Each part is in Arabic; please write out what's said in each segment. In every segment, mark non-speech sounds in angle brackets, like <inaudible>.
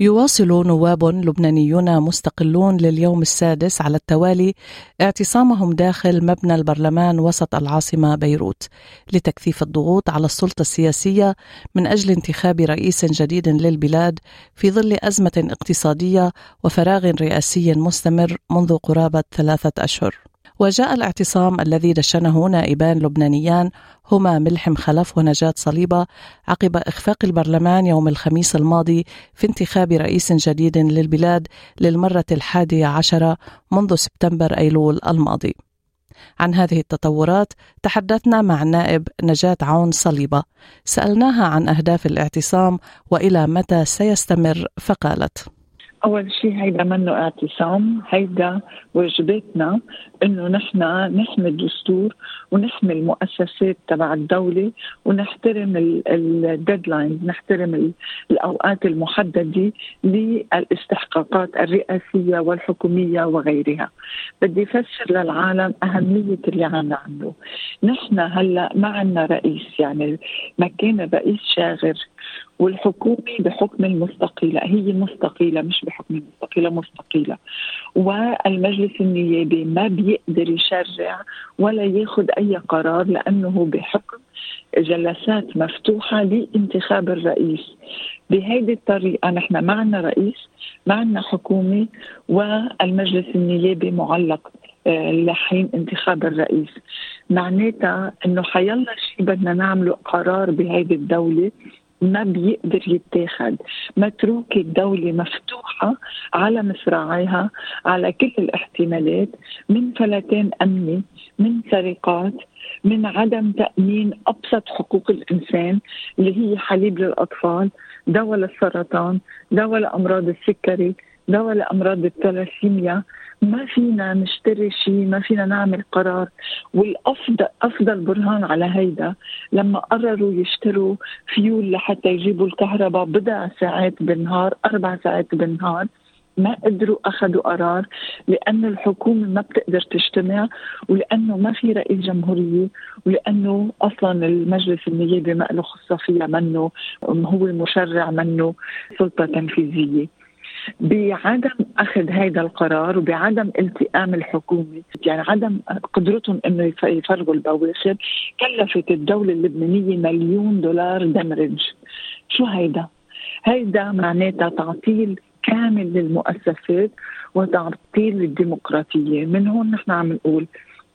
يواصل نواب لبنانيون مستقلون لليوم السادس على التوالي اعتصامهم داخل مبنى البرلمان وسط العاصمة بيروت لتكثيف الضغوط على السلطة السياسية من أجل انتخاب رئيس جديد للبلاد في ظل أزمة اقتصادية وفراغ رئاسي مستمر منذ قرابة ثلاثة أشهر. وجاء الاعتصام الذي دشنه نائبان لبنانيان هما ملحم خلف ونجاة صليبة عقب إخفاق البرلمان يوم الخميس الماضي في انتخاب رئيس جديد للبلاد للمرة الحادية عشرة منذ سبتمبر أيلول الماضي. عن هذه التطورات تحدثنا مع النائب نجاة عون صليبة. سألناها عن أهداف الاعتصام وإلى متى سيستمر فقالت أول شيء هيدا منه اعتصام هيدا واجباتنا إنه نحن نحمي الدستور ونحمي المؤسسات تبع الدولة ونحترم ال deadlines نحترم الأوقات المحددة للاستحقاقات الرئاسية والحكومية وغيرها. بدي افسر للعالم أهمية اللي عم نعمله. نحن هلأ ما عندنا رئيس يعني مكان الرئيس شاغر. والحكومة بحكم المستقيلة هي مستقيلة مش بحكم المستقيلة مستقيلة والمجلس النيابي ما بيقدر يشرع ولا ياخذ أي قرار لأنه بحكم جلسات مفتوحة لانتخاب الرئيس. بهيدي الطريقة نحن ما عندنا رئيس ما عندنا حكومة والمجلس النيابي معلق آه، لحين انتخاب الرئيس. معناتها إنه حيلا شيء بدنا نعمله قرار بهيدي الدولة ما بيقدر يتاخد. متروكة الدولة مفتوحة على مصراعيها على كل الاحتمالات من فلتان أمني من سرقات من عدم تأمين أبسط حقوق الإنسان اللي هي حليب للأطفال دواء للسرطان دواء لأمراض السكري دواء لأمراض الثلاسيميا. ما فينا نشتري شيء ما فينا نعمل قرار. والافضل أفضل برهان على هيدا لما قرروا يشتروا فيول لحتى يجيبوا الكهرباء بضع ساعات بالنهار أربع ساعات بالنهار ما قدروا أخذوا قرار لأنه الحكومة ما بتقدر تجتمع ولأنه ما في رئيس جمهورية ولأنه أصلا المجلس النيابي ما له خصة فيها منه هو المشرع منه سلطة تنفيذية. بعدم أخذ هذا القرار وبعدم التئام الحكومة يعني عدم قدرتهم إنه يفرغوا البواخر كلفت الدولة اللبنانية مليون دولار دمرج شو هيدا؟ هيدا معناتها تعطيل كامل للمؤسسات وتعطيل للديمقراطية من هون نحن عم نقول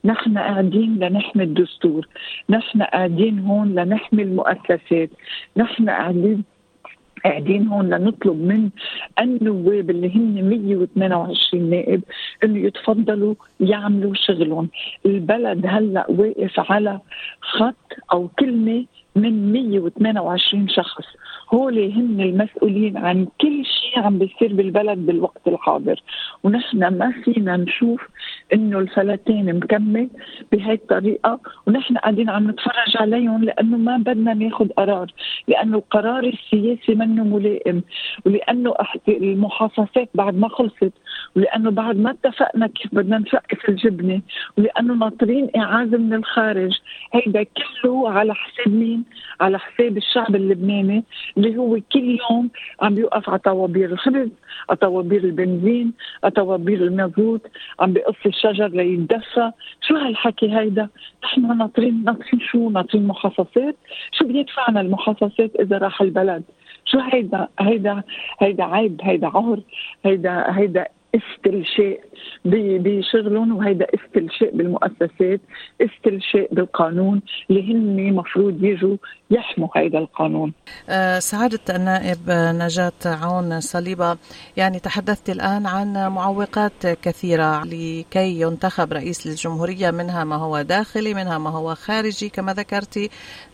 نحن قاعدين لنحمي الدستور نحن قاعدين هون لنحمي المؤسسات نحن قاعدين قاعدين هون لنطلب من النواب اللي هن 128 نائب انه يتفضلوا يعملوا شغلهم، البلد هلأ واقف على خط أو كلمة من 128 شخص. هول هن المسؤولين عن كل شيء عم بيصير بالبلد بالوقت الحاضر. ونحن ما فينا نشوف إنه الفلاتين مكمل بهي الطريقة ونحن قاعدين عم نتفرج عليهم لأنه ما بدنا ناخذ قرار لأنه القرار السياسي منه ملائم ولأنه المحاصصات بعد ما خلصت ولأنه بعد ما اتفقنا كيف بدنا نفقف الجبنة ولأنه ناطرين إعادة من الخارج. هيدا كله على حساب مين؟ على حساب الشعب اللبناني اللي هو كل يوم عم بيوقف على طوابير الخبز على طوابير البنزين على طوابير المازوت عم بيقص الشجر ليتدفى شو هالحكي هيدا؟ نحن ناطرين ناطرين شو؟ ناطرين محاصصات شو بيدفعنا المحاصصات إذا راح البلد؟ شو هيدا هيدا هيدا عيب هيدا عهر هيدا هيدا استلشاء بشغلهم وهيدا استلشاء بالمؤسسات استلشاء بالقانون اللي هن مفروض يجوا يحموا هيدا القانون أه سعادة النائب نجاة عون صليبة يعني تحدثت الآن عن معوقات كثيرة لكي ينتخب رئيس للجمهورية منها ما هو داخلي منها ما هو خارجي كما ذكرتي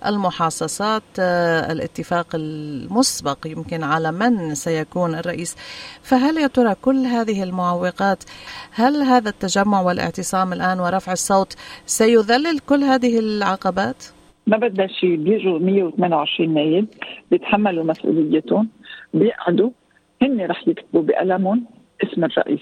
المحاصصات أه الاتفاق المسبق يمكن على من سيكون الرئيس فهل يا ترى كل هذه المعوقات هل هذا التجمع والاعتصام الآن ورفع الصوت سيذلل كل هذه العقبات؟ ما بدنا شيء بيجوا 128 نايب بيتحملوا مسؤوليتهم بيقعدوا هن رح يكتبوا بقلمهم اسم الرئيس.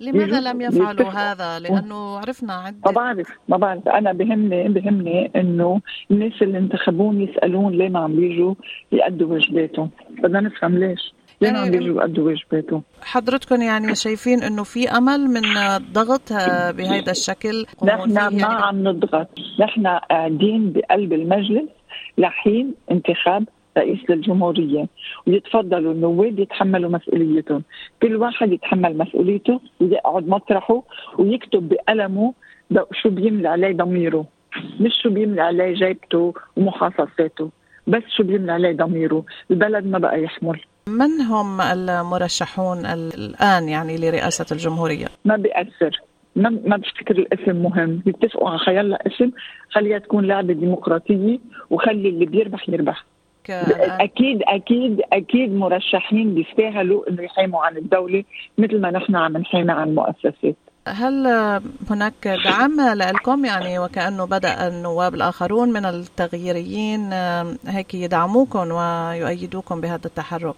لماذا لم يفعلوا هذا؟ لأنه عرفنا عدة. ما بعرف ما بعرف. أنا بهمني بهمني إنه الناس اللي انتخبون يسالون ليه ما عم بيجوا يأدوا واجباتهم بدنا نفهم ليش. ما عم يعني بيجوا يأدوا واجباتهم حضرتكم يعني شايفين إنه في أمل من ضغط آه، بهذا الشكل؟ نحن ما يعني عم نضغط. نحن قاعدين بقلب المجلس لحين انتخاب رئيس للجمهورية. ويتفضلوا النواب يتحملوا مسؤوليتهم. كل واحد يتحمل مسؤوليته ويقعد مطرحه ويكتب بقلمه شو بيملي عليه ضميره. مش شو بيملي عليه جيبته ومحاصصاته بس شو بيملي عليه ضميره. البلد ما بقى يحمل. من هم المرشحون الآن يعني لرئاسة الجمهورية؟ ما بيأثر. ما ما بفتكر الاسم مهم. بيتفقوا على خيالنا اسم خليها تكون لعبة ديمقراطية وخلي اللي بيربح يربح. الآن أكيد أكيد أكيد مرشحين بيستاهلوا إنه يحاموا عن الدولة مثل ما نحن عم نحامي عن المؤسسات. هل هناك دعم لكم يعني وكأنه بدأ النواب الآخرون من التغييريين هيك يدعموكم ويؤيدوكم بهذا التحرك؟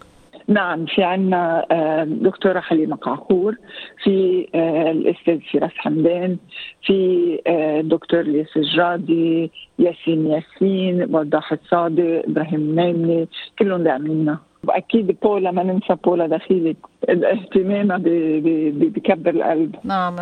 نعم في عنا دكتورة حليمة قعقور في آه، الأستاذ فراس حمدان في آه، دكتور ليس الجرادي ياسين ياسين وضاح الصادق إبراهيم نايمني كلهم داعمينا وأكيد بولا ما ننسى بولا دخيلي. اهتمامها بكبر القلب. نعم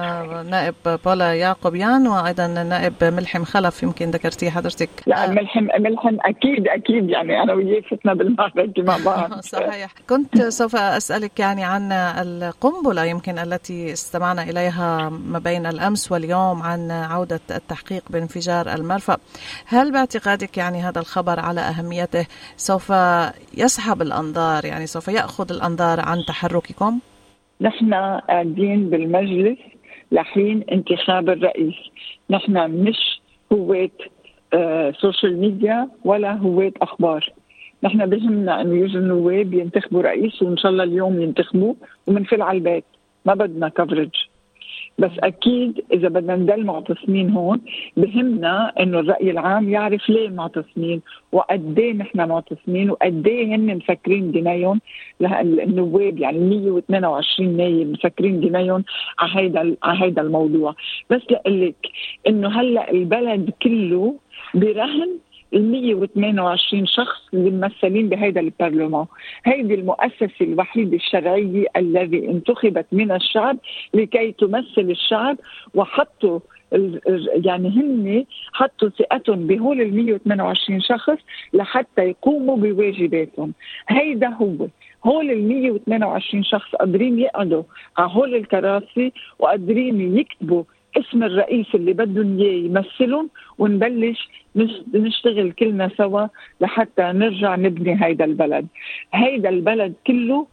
نائب بولا يعقوبيان وأيضا نائب ملحم خلف يمكن ذكرتيه حضرتك. لا ملحم ملحم أكيد أكيد يعني أنا وياه فتنا بالمعركة مع بعض. <laughs> صحيح. كنت سوف أسألك يعني عن القنبلة يمكن التي استمعنا إليها ما بين الأمس واليوم عن عودة التحقيق بانفجار المرفأ. هل باعتقادك يعني هذا الخبر على أهميته؟ سوف يسحب الأنظار؟ يعني سوف يأخذ الأنظار عن تحرككم؟ نحن قاعدين بالمجلس لحين انتخاب الرئيس. نحن مش هواة social media ولا هواة أخبار. نحن بهمنا إنه يجوا النواب ينتخبوا رئيس وإن شاء الله اليوم ينتخبوه ومنفل على البيت. ما بدنا كفرج بس أكيد إذا بدنا نضل معتصمين هون بهمنا إنه الرأي العام يعرف ليه معتصمين وقد إيه نحن معتصمين وقد إيه هن مفكرين دنايهم له- النواب يعني 122 نايب مفكرين دنايهم على هيدا على هيدا الموضوع. بس لاقول لك إنه هلأ البلد كله برهن ال 128 شخص اللي ممثلين بهذا البرلمان. هيدي المؤسسة الوحيدة الشرعية الذي انتخبت من الشعب لكي تمثل الشعب وحطوا يعني هن حطوا ثقتهم بهول ال 128 شخص لحتى يقوموا بواجباتهم. هيدا هو. هول ال 128 شخص قادرين يقعدوا على هول الكراسي وقادرين يكتبوا اسم الرئيس اللي بدهم إياه يمثلهم ونبلش نش- نشتغل كلنا سوا لحتى نرجع نبني هيدا البلد. هيدا البلد كله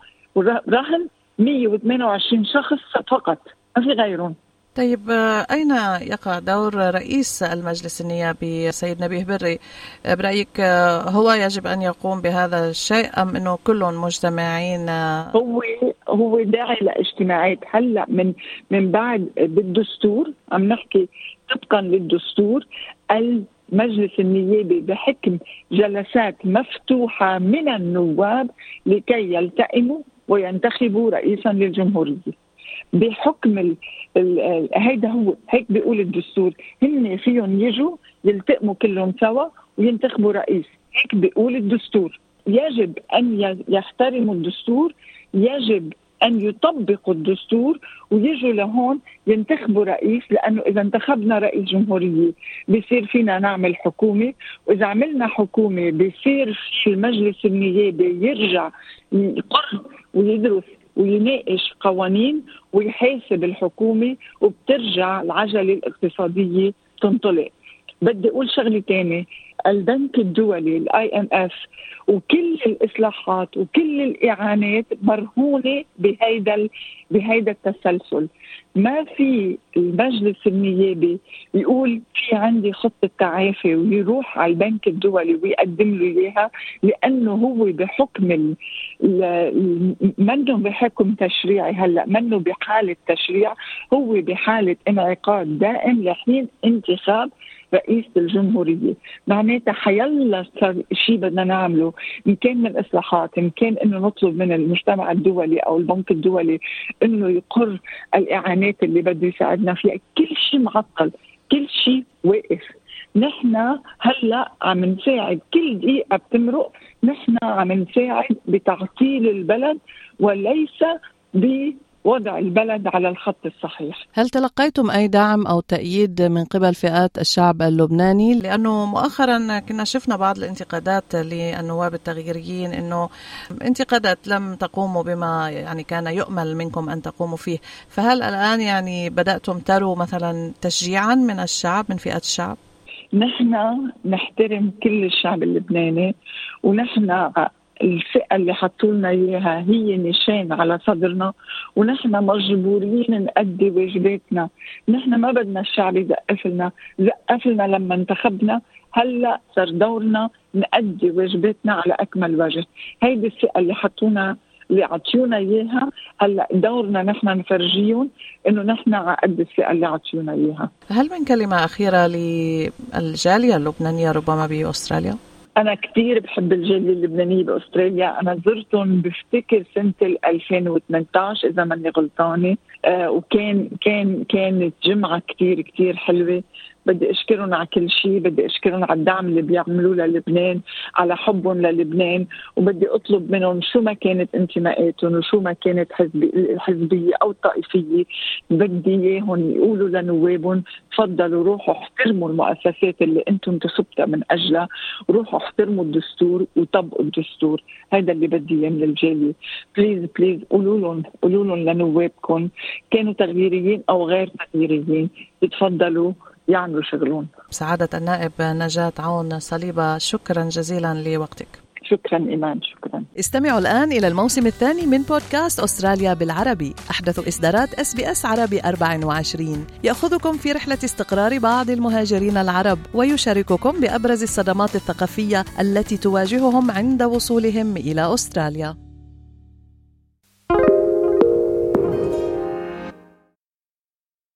رهن 128 شخص فقط ما في غيرهم. طيب أين يقع دور رئيس المجلس النيابي سيد نبيه بري؟ برأيك هو يجب أن يقوم بهذا الشيء أم أنه كلهم مجتمعين؟ هو هو داعي لاجتماعات هلا من من بعد بالدستور. عم نحكي طبقا للدستور. المجلس النيابي بحكم جلسات مفتوحة من النواب لكي يلتئموا وينتخبوا رئيسا للجمهورية. بحكم ال ال هيدا هو هيك بيقول الدستور. هن فيهم يجوا يلتئموا كلهم سوا وينتخبوا رئيس. هيك بيقول الدستور. يجب أن يحترموا الدستور يجب أن يطبقوا الدستور ويجوا لهون ينتخبوا رئيس لأنه إذا انتخبنا رئيس جمهورية بصير فينا نعمل حكومة وإذا عملنا حكومة بصير في المجلس النيابي يرجع يقر ويدرس ويناقش قوانين ويحاسب الحكومة وبترجع العجلة الاقتصادية تنطلق. بدي أقول شغلة تانية. البنك الدولي ال IMF وكل الإصلاحات وكل الإعانات مرهونة بهيدا بهيدا التسلسل. ما في المجلس النيابي يقول في عندي خطة تعافي ويروح على البنك الدولي ويقدم له إياها لأنه هو بحكم منه بحكم تشريعي هلأ منه بحالة تشريع هو بحالة انعقاد دائم لحين انتخاب رئيس الجمهورية. معناتها حيلا شيء بدنا نعمله. إن كان من إصلاحات إن كان إنه نطلب من المجتمع الدولي أو البنك الدولي إنه يقر الإعانات اللي بده يساعدنا فيها. كل شيء معطل كل شيء واقف. نحن هلأ عم نساعد. كل دقيقة بتمرق نحن عم نساعد بتعطيل البلد وليس وضع البلد على الخط الصحيح هل تلقيتم أي دعم أو تأييد من قبل فئات الشعب اللبناني؟ لأنه مؤخرا كنا شفنا بعض الانتقادات للنواب التغييريين أنه انتقادات لم تقوموا بما يعني كان يؤمل منكم أن تقوموا فيه فهل الآن يعني بدأتم تروا مثلا تشجيعا من الشعب من فئات الشعب؟ نحن نحترم كل الشعب اللبناني ونحن الفئة اللي حطوا لنا إياها هي نشان على صدرنا ونحن مجبورين نأدي واجباتنا، نحن ما بدنا الشعب يزقف لنا، زقف لنا لما انتخبنا، هلأ صار دورنا نأدي واجباتنا على أكمل وجه، هيدي الفئة اللي حطونا اللي عطيونا إياها هلأ دورنا نحن نفرجيهم إنه نحن على قد الثقه اللي عطيونا إياها. هل من كلمة أخيرة للجالية اللبنانية ربما بأستراليا؟ أنا كثير بحب الجاليه اللبنانيه بأستراليا. أنا زرتهم بفتكر سنة 2018 إذا ماني غلطانة. آه وكان كان كانت جمعة كثير كثير حلوة. بدي أشكرهم على كل شيء بدي أشكرهم على الدعم اللي بيعملوه للبنان على حبهم للبنان وبدي أطلب منهم شو ما كانت انتماءاتهم وشو ما كانت حزبيه أو طائفيه بدي إياهم يقولوا لنوابهم تفضلوا روحوا احترموا المؤسسات اللي أنتم انتخبتوا من أجلها روحوا احترموا الدستور وطبقوا الدستور. هذا اللي بدي إياه من الجالية. please please قولوا لهم قولوا لهم لنوابكم كانوا تغييريين أو غير تغييريين. يتفضلوا يعملوا شغلهم. سعادة النائب نجاة عون صليبة شكرا جزيلا لوقتك. شكرا إيمان شكرا. استمعوا الآن إلى الموسم الثاني من بودكاست أستراليا بالعربي. أحدث إصدارات SBS عربي 24 يأخذكم في رحلة استقرار بعض المهاجرين العرب ويشارككم بأبرز الصدمات الثقافية التي تواجههم عند وصولهم إلى أستراليا.